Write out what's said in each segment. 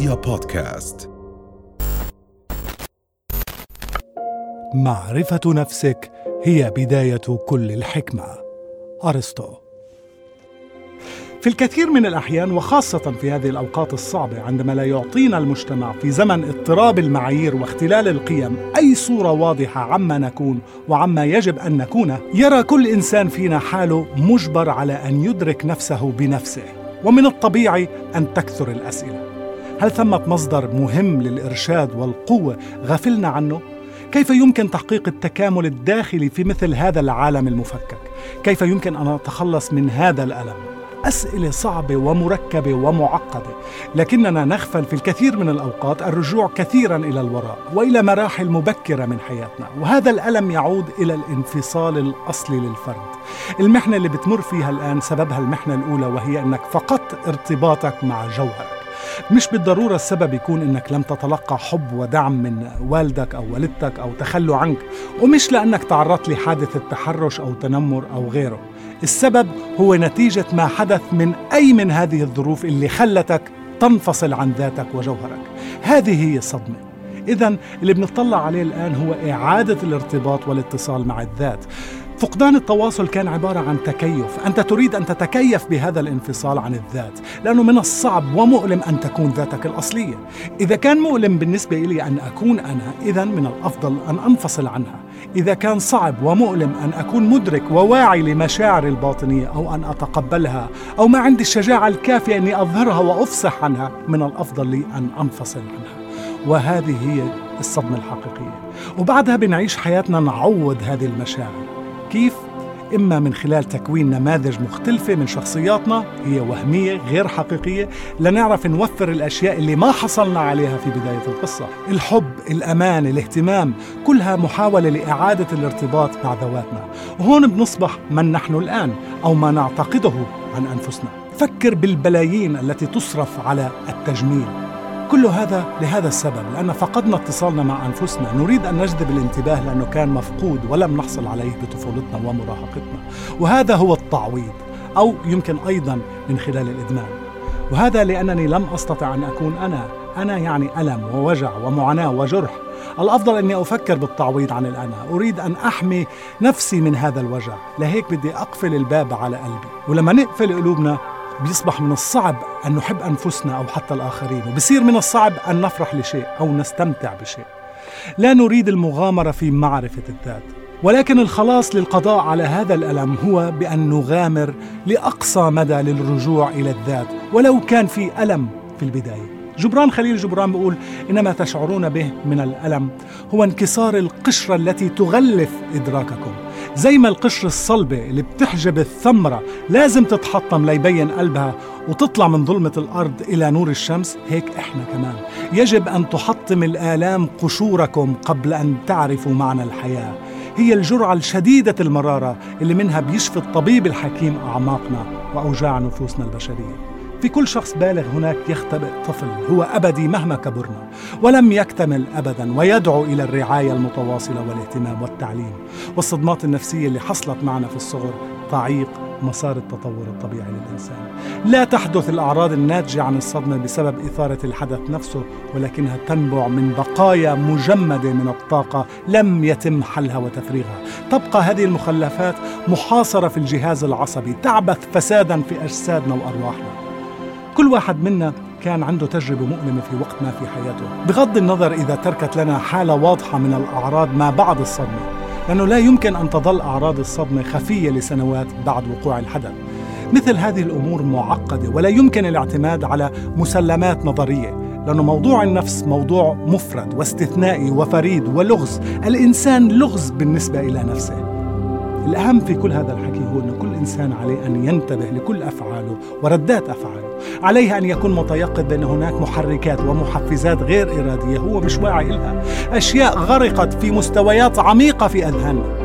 رؤيا بودكاست. معرفة نفسك هي بداية كل الحكمة. أرسطو. في الكثير من الأحيان وخاصة في هذه الأوقات الصعبة عندما لا يعطينا المجتمع في زمن اضطراب المعايير واختلال القيم أي صورة واضحة عما نكون وعما يجب أن نكونه يرى كل إنسان فينا حاله مجبر على أن يدرك نفسه بنفسه ومن الطبيعي أن تكثر الأسئلة. هل ثمة مصدر مهم للإرشاد والقوة غفلنا عنه؟ كيف يمكن تحقيق التكامل الداخلي في مثل هذا العالم المفكك؟ كيف يمكن أن أتخلص من هذا الألم؟ أسئلة صعبة ومركبة ومعقدة، لكننا نغفل في الكثير من الأوقات الرجوع كثيرا إلى الوراء وإلى مراحل مبكرة من حياتنا، وهذا الألم يعود إلى الانفصال الأصلي للفرد. المحنة اللي بتمر فيها الآن سببها المحنة الأولى وهي أنك فقدت ارتباطك مع جوهرك. مش بالضرورة السبب يكون إنك لم تتلقى حب ودعم من والدك أو والدتك أو تخلوا عنك ومش لأنك تعرضت لحادثة تحرش أو تنمر أو غيره. السبب هو نتيجة ما حدث من أي من هذه الظروف اللي خلتك تنفصل عن ذاتك وجوهرك. هذه هي الصدمة. إذا اللي بنطلع عليه الآن هو إعادة الارتباط والاتصال مع الذات. فقدان التواصل كان عبارة عن تكيف. أنت تريد أن تتكيف بهذا الانفصال عن الذات لأنه من الصعب ومؤلم أن تكون ذاتك الأصلية. إذا كان مؤلم بالنسبة لي أن أكون أنا إذا من الأفضل أن أنفصل عنها. إذا كان صعب ومؤلم أن أكون مدرك وواعي لمشاعري الباطنية أو أن أتقبلها أو ما عندي الشجاعة الكافية أني أظهرها وأفصح عنها من الأفضل لي أن أنفصل عنها. وهذه هي الصدمة الحقيقية. وبعدها بنعيش حياتنا نعوض هذه المشاعر. كيف؟ إما من خلال تكوين نماذج مختلفة من شخصياتنا هي وهمية غير حقيقية لنعرف نوفر الأشياء اللي ما حصلنا عليها في بداية القصة. الحب، الأمان، الاهتمام كلها محاولة لإعادة الارتباط مع ذواتنا. وهون بنصبح من نحن الآن أو ما نعتقده عن أنفسنا. فكر بالبلايين التي تصرف على التجميل. كل هذا لهذا السبب لأن فقدنا اتصالنا مع أنفسنا. نريد أن نجذب الانتباه لأنه كان مفقود ولم نحصل عليه بطفولتنا ومراهقتنا. وهذا هو التعويض أو يمكن أيضا من خلال الإدمان. وهذا لأنني لم أستطع أن أكون أنا. أنا يعني ألم ووجع ومعاناة وجرح. الأفضل أني أفكر بالتعويض عن الأنا. أريد أن أحمي نفسي من هذا الوجع. لهيك بدي أقفل الباب على قلبي. ولما نقفل قلوبنا بيصبح من الصعب أن نحب أنفسنا أو حتى الآخرين وبصير من الصعب أن نفرح لشيء أو نستمتع بشيء. لا نريد المغامرة في معرفة الذات ولكن الخلاص للقضاء على هذا الألم هو بأن نغامر لأقصى مدى للرجوع إلى الذات ولو كان في ألم في البداية. جبران خليل جبران بيقول إنما تشعرون به من الألم هو انكسار القشرة التي تغلف إدراككم. زي ما القشرة الصلبة اللي بتحجب الثمرة لازم تتحطم ليبين قلبها وتطلع من ظلمة الأرض إلى نور الشمس هيك إحنا كمان. يجب أن تحطم الآلام قشوركم قبل أن تعرفوا معنى الحياة. هي الجرعة الشديدة المرارة اللي منها بيشفي الطبيب الحكيم أعماقنا وأوجاع نفوسنا البشرية. في كل شخص بالغ هناك يختبئ طفل هو أبدي مهما كبرنا ولم يكتمل أبدا ويدعو إلى الرعاية المتواصلة والاهتمام والتعليم. والصدمات النفسية اللي حصلت معنا في الصغر تعيق مسار التطور الطبيعي للإنسان. لا تحدث الأعراض الناتجة عن الصدمة بسبب إثارة الحدث نفسه ولكنها تنبع من بقايا مجمدة من الطاقة لم يتم حلها وتفريغها. تبقى هذه المخلفات محاصرة في الجهاز العصبي تعبث فسادا في أجسادنا وأرواحنا. كل واحد منا كان عنده تجربة مؤلمة في وقت ما في حياته. بغض النظر إذا تركت لنا حالة واضحة من الأعراض ما بعد الصدمة لأنه لا يمكن أن تظل أعراض الصدمة خفية لسنوات بعد وقوع الحدث. مثل هذه الأمور معقدة ولا يمكن الاعتماد على مسلمات نظرية لأنه موضوع النفس موضوع مفرد واستثنائي وفريد ولغز. الإنسان لغز بالنسبة إلى نفسه. الأهم في كل هذا الحكي هو أن كل إنسان عليه أن ينتبه لكل أفعاله وردات أفعاله. عليه أن يكون متيقظ بأن هناك محركات ومحفزات غير إرادية هو مش واعي لها. أشياء غرقت في مستويات عميقة في أذهاننا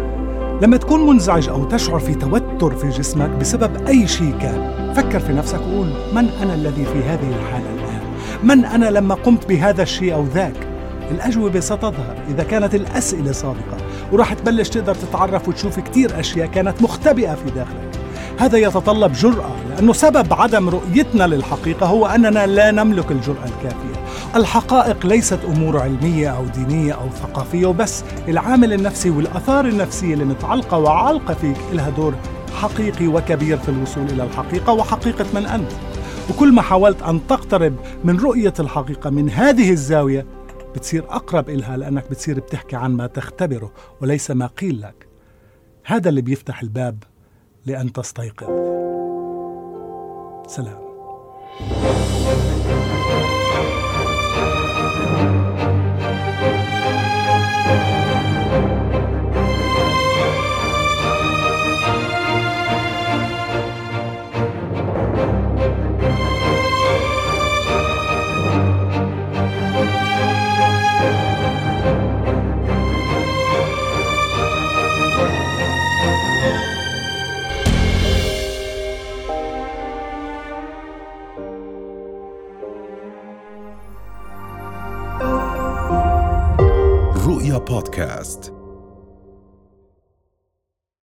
لما تكون منزعج أو تشعر في توتر في جسمك بسبب أي شيء كان فكر في نفسك وقول من أنا الذي في هذه الحالة الآن؟ من أنا لما قمت بهذا الشيء أو ذاك؟ الأجوبة ستظهر إذا كانت الأسئلة صادقة وراح تبلش تقدر تتعرف وتشوف كتير أشياء كانت مختبئة في داخلك. هذا يتطلب جرأة لأنه سبب عدم رؤيتنا للحقيقة هو أننا لا نملك الجرأة الكافية. الحقائق ليست أمور علمية أو دينية أو ثقافية وبس. العامل النفسي والآثار النفسية اللي متعلقة وعالقة فيك لها دور حقيقي وكبير في الوصول إلى الحقيقة وحقيقة من أنت. وكل ما حاولت أن تقترب من رؤية الحقيقة من هذه الزاوية بتصير أقرب إلها لأنك بتصير بتحكي عن ما تختبره وليس ما قيل لك. هذا اللي بيفتح الباب لأن تستيقظ. سلام. رؤيا بودكاست